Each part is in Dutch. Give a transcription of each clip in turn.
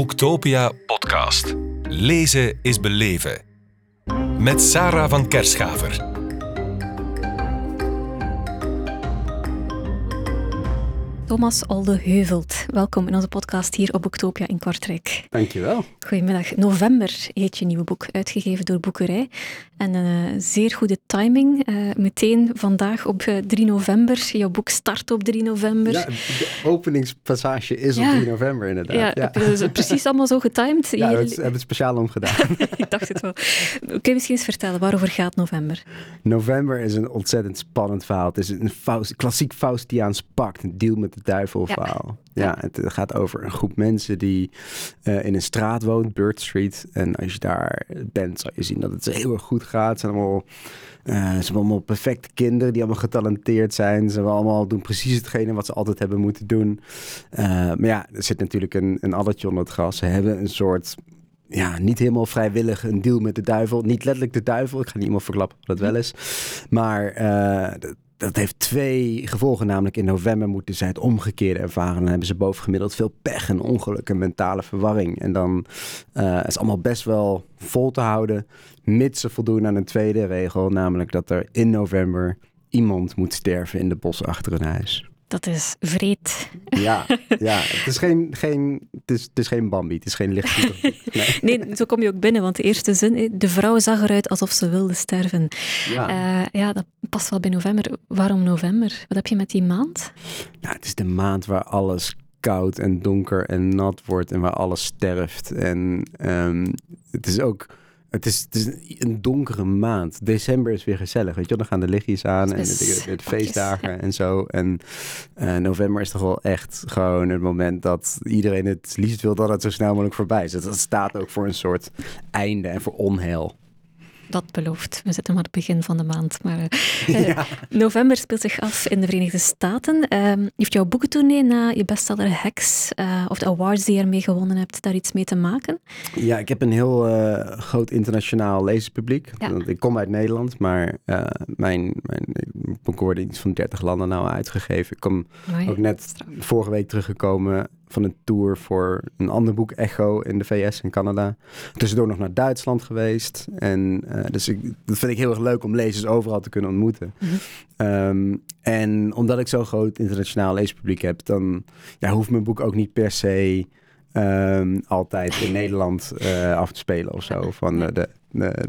Boektopia podcast. Lezen is beleven. Met Sarah van Kerschaver. Thomas Oldeheuvelt, welkom in onze podcast hier op Boektopia in Kortrijk. Dankjewel. Goedemiddag. November heet je nieuwe boek, uitgegeven door Boekerij. En een uh, zeer goede timing. Uh, meteen vandaag op uh, 3 november. Jouw boek start op 3 november. Ja, de openingspassage is ja. op 3 november inderdaad. Ja, ja. Precies allemaal zo getimed. Ja, we hebben het speciaal omgedaan. Ik dacht het wel. Kun je misschien eens vertellen, waarover gaat november? November is een ontzettend spannend verhaal. Het is een Faust, klassiek Faustiaans pact, een deal met de duivel verhaal. Ja. ja, het gaat over een groep mensen die uh, in een straat woont, Bird Street. En als je daar bent, zal je zien dat het heel erg goed gaat. Het zijn allemaal, uh, ze zijn allemaal perfecte kinderen die allemaal getalenteerd zijn. Ze allemaal doen precies hetgene wat ze altijd hebben moeten doen. Uh, maar ja, er zit natuurlijk een, een addertje onder het gras. Ze hebben een soort ja, niet helemaal vrijwillig een deal met de duivel. Niet letterlijk de duivel. Ik ga niet iemand verklappen wat het wel is. Maar uh, dat heeft twee gevolgen. Namelijk in november moeten zij het omgekeerde ervaren. Dan hebben ze bovengemiddeld veel pech en ongeluk en mentale verwarring. En dan uh, is allemaal best wel vol te houden. Mits ze voldoen aan een tweede regel. Namelijk dat er in november iemand moet sterven in de bos achter hun huis. Dat is vreed. Ja, ja. Het, is geen, geen, het, is, het is geen Bambi, het is geen licht. Nee. nee. zo kom je ook binnen, want de eerste zin, de vrouw zag eruit alsof ze wilde sterven. Ja, uh, ja dat past wel bij november. Waarom november? Wat heb je met die maand? Nou, het is de maand waar alles koud en donker en nat wordt en waar alles sterft. En um, het is ook het is, het is, een donkere maand. December is weer gezellig. Weet je, dan gaan de lichtjes aan en de, de, de feestdagen ja. en zo. En uh, november is toch wel echt gewoon het moment dat iedereen het liefst wil dat het zo snel mogelijk voorbij is. Dat staat ook voor een soort einde en voor onheil dat belooft. We zitten maar het begin van de maand. Maar uh, ja. november speelt zich af in de Verenigde Staten. Uh, heeft jouw boekentournee na je bestseller Hex, uh, of de awards die je ermee gewonnen hebt, daar iets mee te maken? Ja, ik heb een heel groot internationaal lezerspubliek. Ja. Ik kom uit Nederland, maar mijn, mijn boeken worden iets van 30 landen nou uitgegeven. Ik kom ook net vorige week teruggekomen van een tour voor een ander boek, Echo, in de VS en Canada. Tussendoor nog naar Duitsland geweest. En uh, dus ik, dat vind ik heel erg leuk om lezers overal te kunnen ontmoeten. Mm -hmm. um, en omdat ik zo'n groot internationaal leespubliek heb, dan ja, hoeft mijn boek ook niet per se um, altijd in Nederland uh, af te spelen of zo. Van de, de,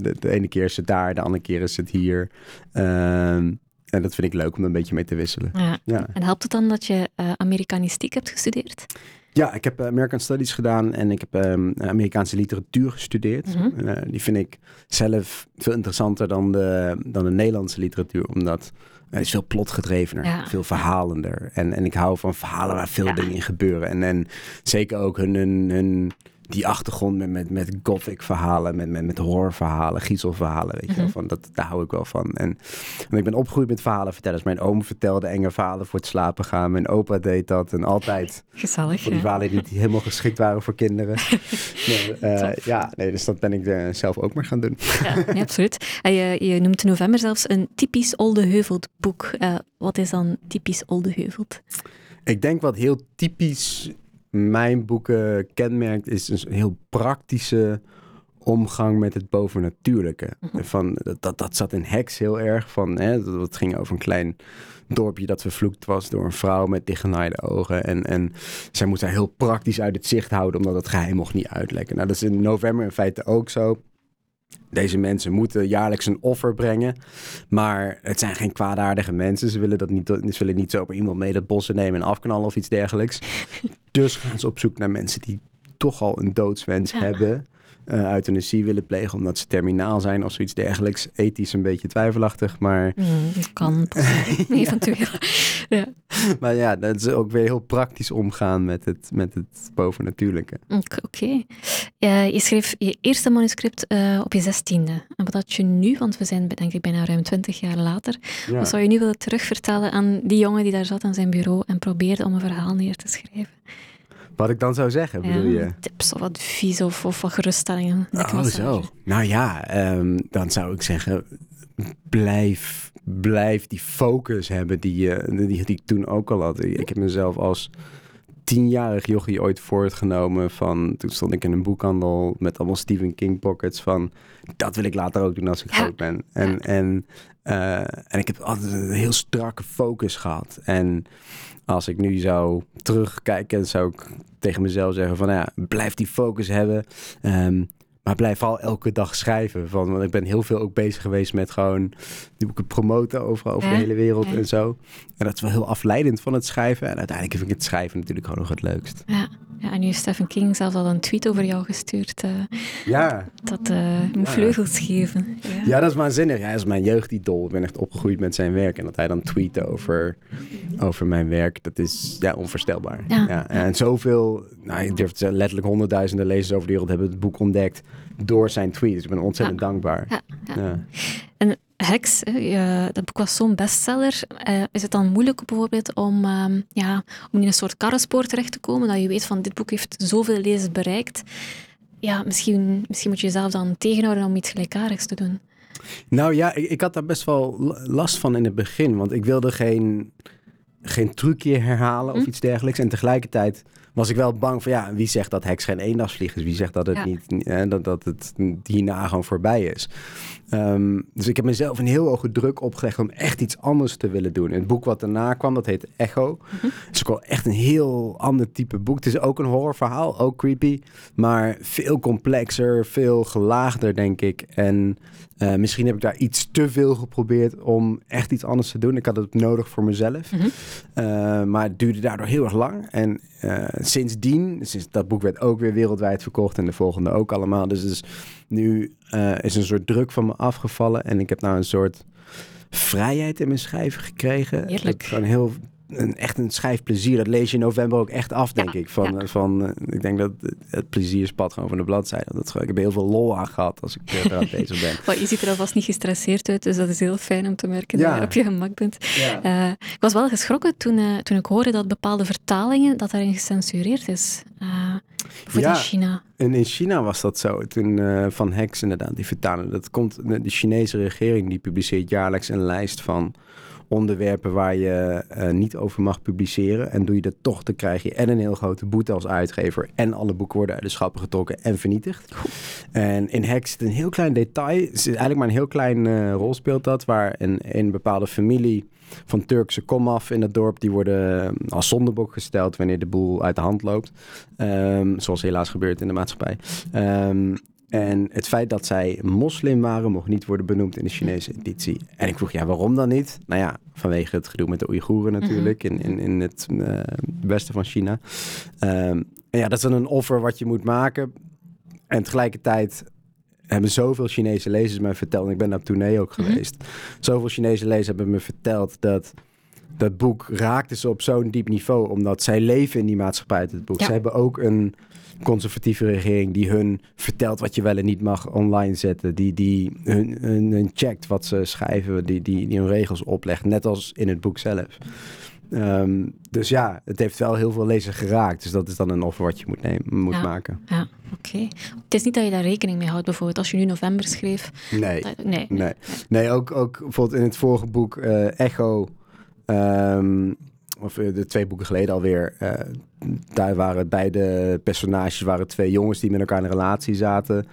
de, de, ene keer is het daar, de andere keer is het hier. Um, en dat vind ik leuk om een beetje mee te wisselen. Ja. ja. En helpt het dan dat je uh, Amerikanistiek hebt gestudeerd? Ja, ik heb uh, American Studies gedaan en ik heb um, Amerikaanse literatuur gestudeerd. Mm -hmm. uh, die vind ik zelf veel interessanter dan de, dan de Nederlandse literatuur, omdat het is veel plotgedrevener, ja. veel verhalender. En, en ik hou van verhalen waar veel ja. dingen in gebeuren. En, en zeker ook hun, hun, hun die achtergrond met, met, met gothic verhalen, met, met, met horrorverhalen, giezelverhalen, weet je wel. Van, dat, daar hou ik wel van. En, en ik ben opgegroeid met verhalenvertellers. Mijn oom vertelde enge verhalen voor het slapen gaan. Mijn opa deed dat. En altijd Gezellig, die verhalen die niet helemaal geschikt waren voor kinderen. nee, uh, ja, nee, dus dat ben ik uh, zelf ook maar gaan doen. ja, nee, absoluut. En je, je noemt in november zelfs een typisch Oldeheuvelt boek. Uh, wat is dan typisch Oldeheuvelt? Ik denk wat heel typisch mijn boeken kenmerkt, is een heel praktische omgang met het bovennatuurlijke. Mm-hmm. Van, dat, dat, dat zat in Hex heel erg. Van, hè, dat, dat ging over een klein dorpje dat vervloekt was door een vrouw met dichtgenaaide ogen. En, en zij moest haar heel praktisch uit het zicht houden, omdat het geheim mocht niet uitlekken. Nou, dat is in november in feite ook zo. Deze mensen moeten jaarlijks een offer brengen. Maar het zijn geen kwaadaardige mensen. Ze willen, dat niet, ze willen niet zo op iemand mee dat bossen nemen en afknallen of iets dergelijks. dus gaan ze op zoek naar mensen die toch al een doodswens ja. hebben. Uh, euthanasie willen plegen omdat ze terminaal zijn of zoiets dergelijks. Ethisch een beetje twijfelachtig, maar... Mm, kan, eventueel. ja. Maar ja, dat is ook weer heel praktisch omgaan met het, met het bovennatuurlijke. Oké. Okay. Uh, je schreef je eerste manuscript uh, op je zestiende. En wat had je nu, want we zijn denk ik bijna ruim twintig jaar later, ja. wat zou je nu willen terugvertellen aan die jongen die daar zat aan zijn bureau en probeerde om een verhaal neer te schrijven? Wat ik dan zou zeggen, bedoel ja, je? Tips of advies of, of wat geruststellingen. Oh, zo. Nou ja, um, dan zou ik zeggen, blijf, blijf die focus hebben die, uh, die, die ik toen ook al had. Ik heb mezelf als tienjarig jochie ooit voortgenomen van... Toen stond ik in een boekhandel met allemaal Stephen King pockets van... Dat wil ik later ook doen als ik groot ben. En, en, uh, en ik heb altijd een heel strakke focus gehad. En als ik nu zou terugkijken, zou ik tegen mezelf zeggen van... Ja, blijf die focus hebben. Um, maar blijf al elke dag schrijven. Van, want ik ben heel veel ook bezig geweest met gewoon die boeken promoten overal over de hele wereld en zo. En dat is wel heel afleidend van het schrijven. En uiteindelijk vind ik het schrijven natuurlijk gewoon nog het leukst. Ja, nu heeft Stephen King zelfs al een tweet over jou gestuurd. Uh, ja. Dat uh, vleugels geven. Ja. ja. dat is waanzinnig. Hij is mijn jeugdidol. Ik ben echt opgegroeid met zijn werk. En dat hij dan tweet over, over mijn werk, dat is ja, onvoorstelbaar. Ja. En zoveel, nou, ik durf zeggen, letterlijk honderdduizenden lezers over de wereld hebben het boek ontdekt door zijn tweet. Dus ik ben ontzettend dankbaar. Ja, ja. Hex, dat boek was zo'n bestseller. Uh, is het dan moeilijk bijvoorbeeld om, um, ja, om in een soort karrenspoor terecht te komen? Dat je weet van dit boek heeft zoveel lezers bereikt. Ja, misschien, misschien moet je jezelf dan tegenhouden om iets gelijkaardigs te doen. Nou ja, ik, ik had daar best wel last van in het begin. Want ik wilde geen, geen trucje herhalen of hm? iets dergelijks. En tegelijkertijd was ik wel bang van ja, wie zegt dat heks geen eendagsvlieg is? Wie zegt dat het niet, dat, dat het hierna gewoon voorbij is? Ehm, dus ik heb mezelf een heel hoge druk opgelegd om echt iets anders te willen doen. Het boek wat daarna kwam, dat heet Echo. Mm Het is ook wel echt een heel ander type boek. Het is ook een horrorverhaal, ook creepy, maar veel complexer, veel gelaagder, denk ik. En uh, misschien heb ik daar iets te veel geprobeerd om echt iets anders te doen. Ik had het nodig voor mezelf. Mhm. uh, maar het duurde daardoor heel erg lang. En uh, sindsdien, sinds dat boek werd ook weer wereldwijd verkocht en de volgende ook allemaal. Dus, dus nu is een soort druk van me afgevallen. En ik heb nou een soort vrijheid in mijn schrijven gekregen. Heerlijk. Gewoon heel een, echt een schrijfplezier. Dat lees je in november ook echt af, denk ik. Van, van, uh, ik denk dat het plezier spat gewoon van de bladzijde. Dat, ik heb heel veel lol aan gehad als ik uh, eraan bezig ben. Maar je ziet er alvast niet gestresseerd uit, dus dat is heel fijn om te merken dat je op je gemak bent. Uh, ik was wel geschrokken toen, toen ik hoorde dat bepaalde vertalingen, dat daarin gecensureerd is. voor in China. En in China was dat zo. Toen Van Hex inderdaad, die vertalen. Dat komt, de Chinese regering die publiceert jaarlijks een lijst van onderwerpen waar je uh, niet over mag publiceren. En doe je dat toch, dan krijg je en een heel grote boete als uitgever. En alle boeken worden uit de schappen getrokken en vernietigd. En in Hex zit een heel klein detail. Het is eigenlijk maar een heel klein uh, rol speelt dat. Waar een, bepaalde familie van Turkse komaf in het dorp. Die worden eh, als zondebok gesteld wanneer de boel uit de hand loopt. Um, zoals helaas gebeurt in de maatschappij. Um, en het feit dat zij moslim waren, mocht niet worden benoemd in de Chinese editie. En ik vroeg, ja, waarom dan niet? Nou ja, vanwege het gedoe met de Oeigoeren natuurlijk, in, in, in het uh, westen van China. Um, en ja, dat is dan een offer wat je moet maken. En tegelijkertijd hebben zoveel Chinese lezers mij verteld, en ik ben daar tournee ook mhm. geweest. Mm -hmm. Zoveel Chinese lezers hebben me verteld dat dat boek raakte ze op zo'n diep niveau, omdat zij leven in die maatschappij uit het boek. Ja. Ze hebben ook een conservatieve regering die hun vertelt wat je wel en niet mag online zetten. Die, die hun, hun, checkt wat ze schrijven, die, die, die hun regels oplegt, net als in het boek zelf. Um, dus ja, het heeft wel heel veel lezers geraakt. Dus dat is dan een offer wat je moet, nemen, moet ja, maken. Ja, oké. Het is niet dat je daar rekening mee houdt, bijvoorbeeld als je nu november schreef. Nee, dat, nee, nee. nee. ook, ook bijvoorbeeld in het vorige boek uh, Echo... Um, of eh, de twee boeken geleden alweer, uh, daar waren beide personages waren twee jongens die met elkaar in een relatie zaten.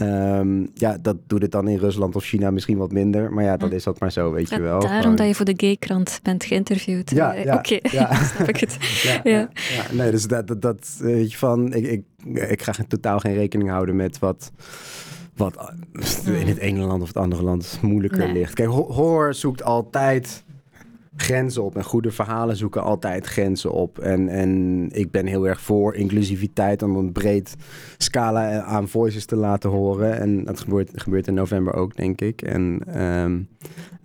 Um, ja, dat doet het dan in Rusland of China misschien wat minder, maar ja, dat is ook maar zo, weet ja, je wel. Daarom Gewoon... dat je voor de gaykrant bent geïnterviewd. Ja, ja oké, okay. ja. snap ik het. ja, nee, dus dat, dat, dat weet je van, ik, ik, ik ga totaal geen rekening houden met wat wat in het ene land of het andere land moeilijker nee. ligt. Kijk, horror zoekt altijd grenzen op. En goede verhalen zoeken altijd grenzen op. En, en ik ben heel erg voor inclusiviteit om een breed scala aan voices te laten horen. En dat gebeurt, gebeurt in november ook, denk ik. En um,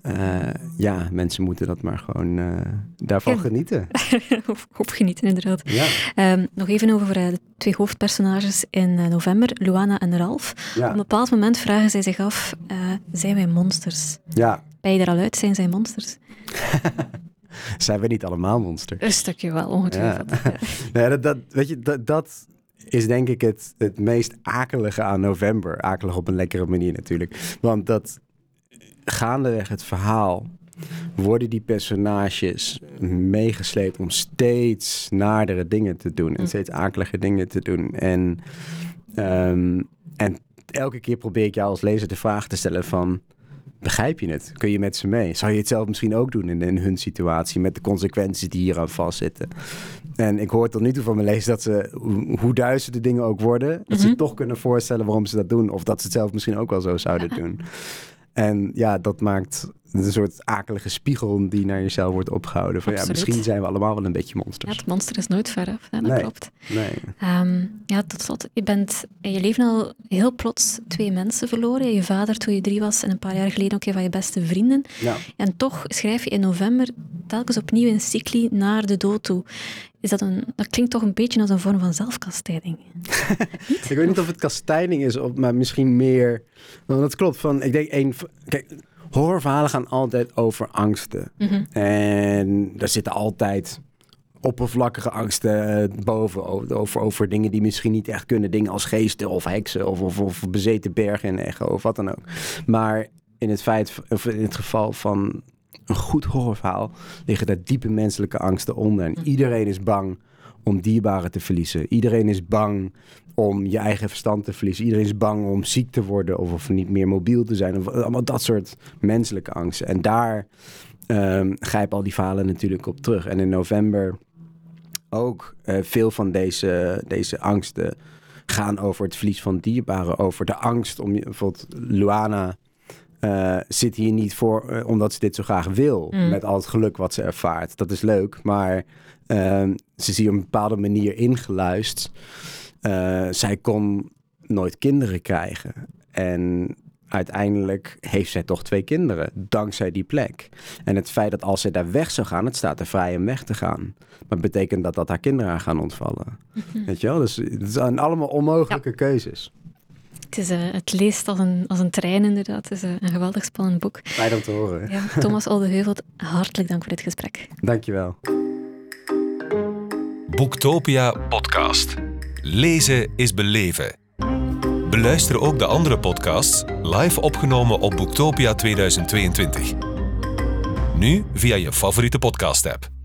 uh, ja, mensen moeten dat maar gewoon uh, daarvan ja. genieten. op genieten, inderdaad. Ja. Um, nog even over uh, de twee hoofdpersonages in november, Luana en Ralf. Ja. Op een bepaald moment vragen zij zich af, zijn wij monsters? Ja. Ben je er al uit, zijn zij monsters? Zijn we niet allemaal monsters? Een stukje wel, ongetwijfeld. Ja. nee, dat, dat, weet je, dat, dat is denk ik het, het meest akelige aan november. Akelig op een lekkere manier natuurlijk. Want dat gaandeweg het verhaal worden die personages meegesleept om steeds naardere dingen te doen en Mm. steeds akelige dingen te doen. En, ehm, en elke keer probeer ik jou als lezer de vraag te stellen van... Begrijp je het? Kun je met ze mee? Zou je het zelf misschien ook doen in, in hun situatie met de consequenties die hieraan vastzitten? En ik hoor tot nu toe van mijn lezers dat ze, hoe de dingen ook worden, dat ze Mhm. toch kunnen voorstellen waarom ze dat doen. Of dat ze het zelf misschien ook wel zo zouden doen. En ja, dat maakt een soort akelige spiegel die naar jezelf wordt opgehouden. Van ja, misschien zijn we allemaal wel een beetje Ja, monsters. het monster is nooit ver af, dat Nee. klopt. Nee. Ehm, ja, tot slot, je bent in je leven al heel plots twee mensen verloren. Je vader toen je drie was en een paar jaar geleden ook een van je beste vrienden. Ja. En toch schrijf je in november telkens opnieuw een cycli naar de dood toe. Is dat, een, dat klinkt toch een beetje als een vorm van zelfkastijding. Ik weet niet of het kastijding is, maar misschien meer. Want dat klopt. Van, ik denk één. Kijk, horrorverhalen gaan altijd over angsten. Mhm. En daar zitten altijd oppervlakkige angsten eh, boven. Over, over, over dingen die misschien niet echt kunnen. Dingen als geesten of heksen of, of, of bezeten bergen en echo of wat dan ook. Maar in het, feit, of in het geval van een goed horrorverhaal liggen daar diepe menselijke angsten onder. En iedereen is bang om dierbaren te verliezen. Iedereen is bang om je eigen verstand te verliezen. Iedereen is bang om ziek te worden of, of niet meer mobiel te zijn. Of, allemaal dat soort menselijke angsten. En daar ehm, grijpen al die verhalen natuurlijk op terug. En in november ook eh, veel van deze, deze angsten gaan over het verlies van dierbaren. Over de angst om bijvoorbeeld Luana eh, zit hier niet voor eh, omdat ze dit zo graag wil. Mm. Met al het geluk wat ze ervaart. Dat is leuk, maar ehm, ze is hier op een bepaalde manier ingeluisterd. Eh, zij kon nooit kinderen krijgen. En uiteindelijk heeft zij toch twee kinderen, dankzij die plek. En het feit dat als zij daar weg zou gaan, het staat er vrij om weg te gaan. Maar betekent dat, dat haar kinderen haar gaan ontvallen. Weet je wel? Dus het zijn allemaal onmogelijke keuzes. Het, is, eh, het leest als een, als een trein, inderdaad. Het is eh, een geweldig spannend boek. Fijn om te horen. Ja, Thomas Oldeheuvelt, hartelijk dank voor dit gesprek. Dankjewel. Boektopia podcast. Lezen is beleven. Beluister ook de andere podcasts live opgenomen op Boektopia 2022. Nu via je favoriete podcast-app.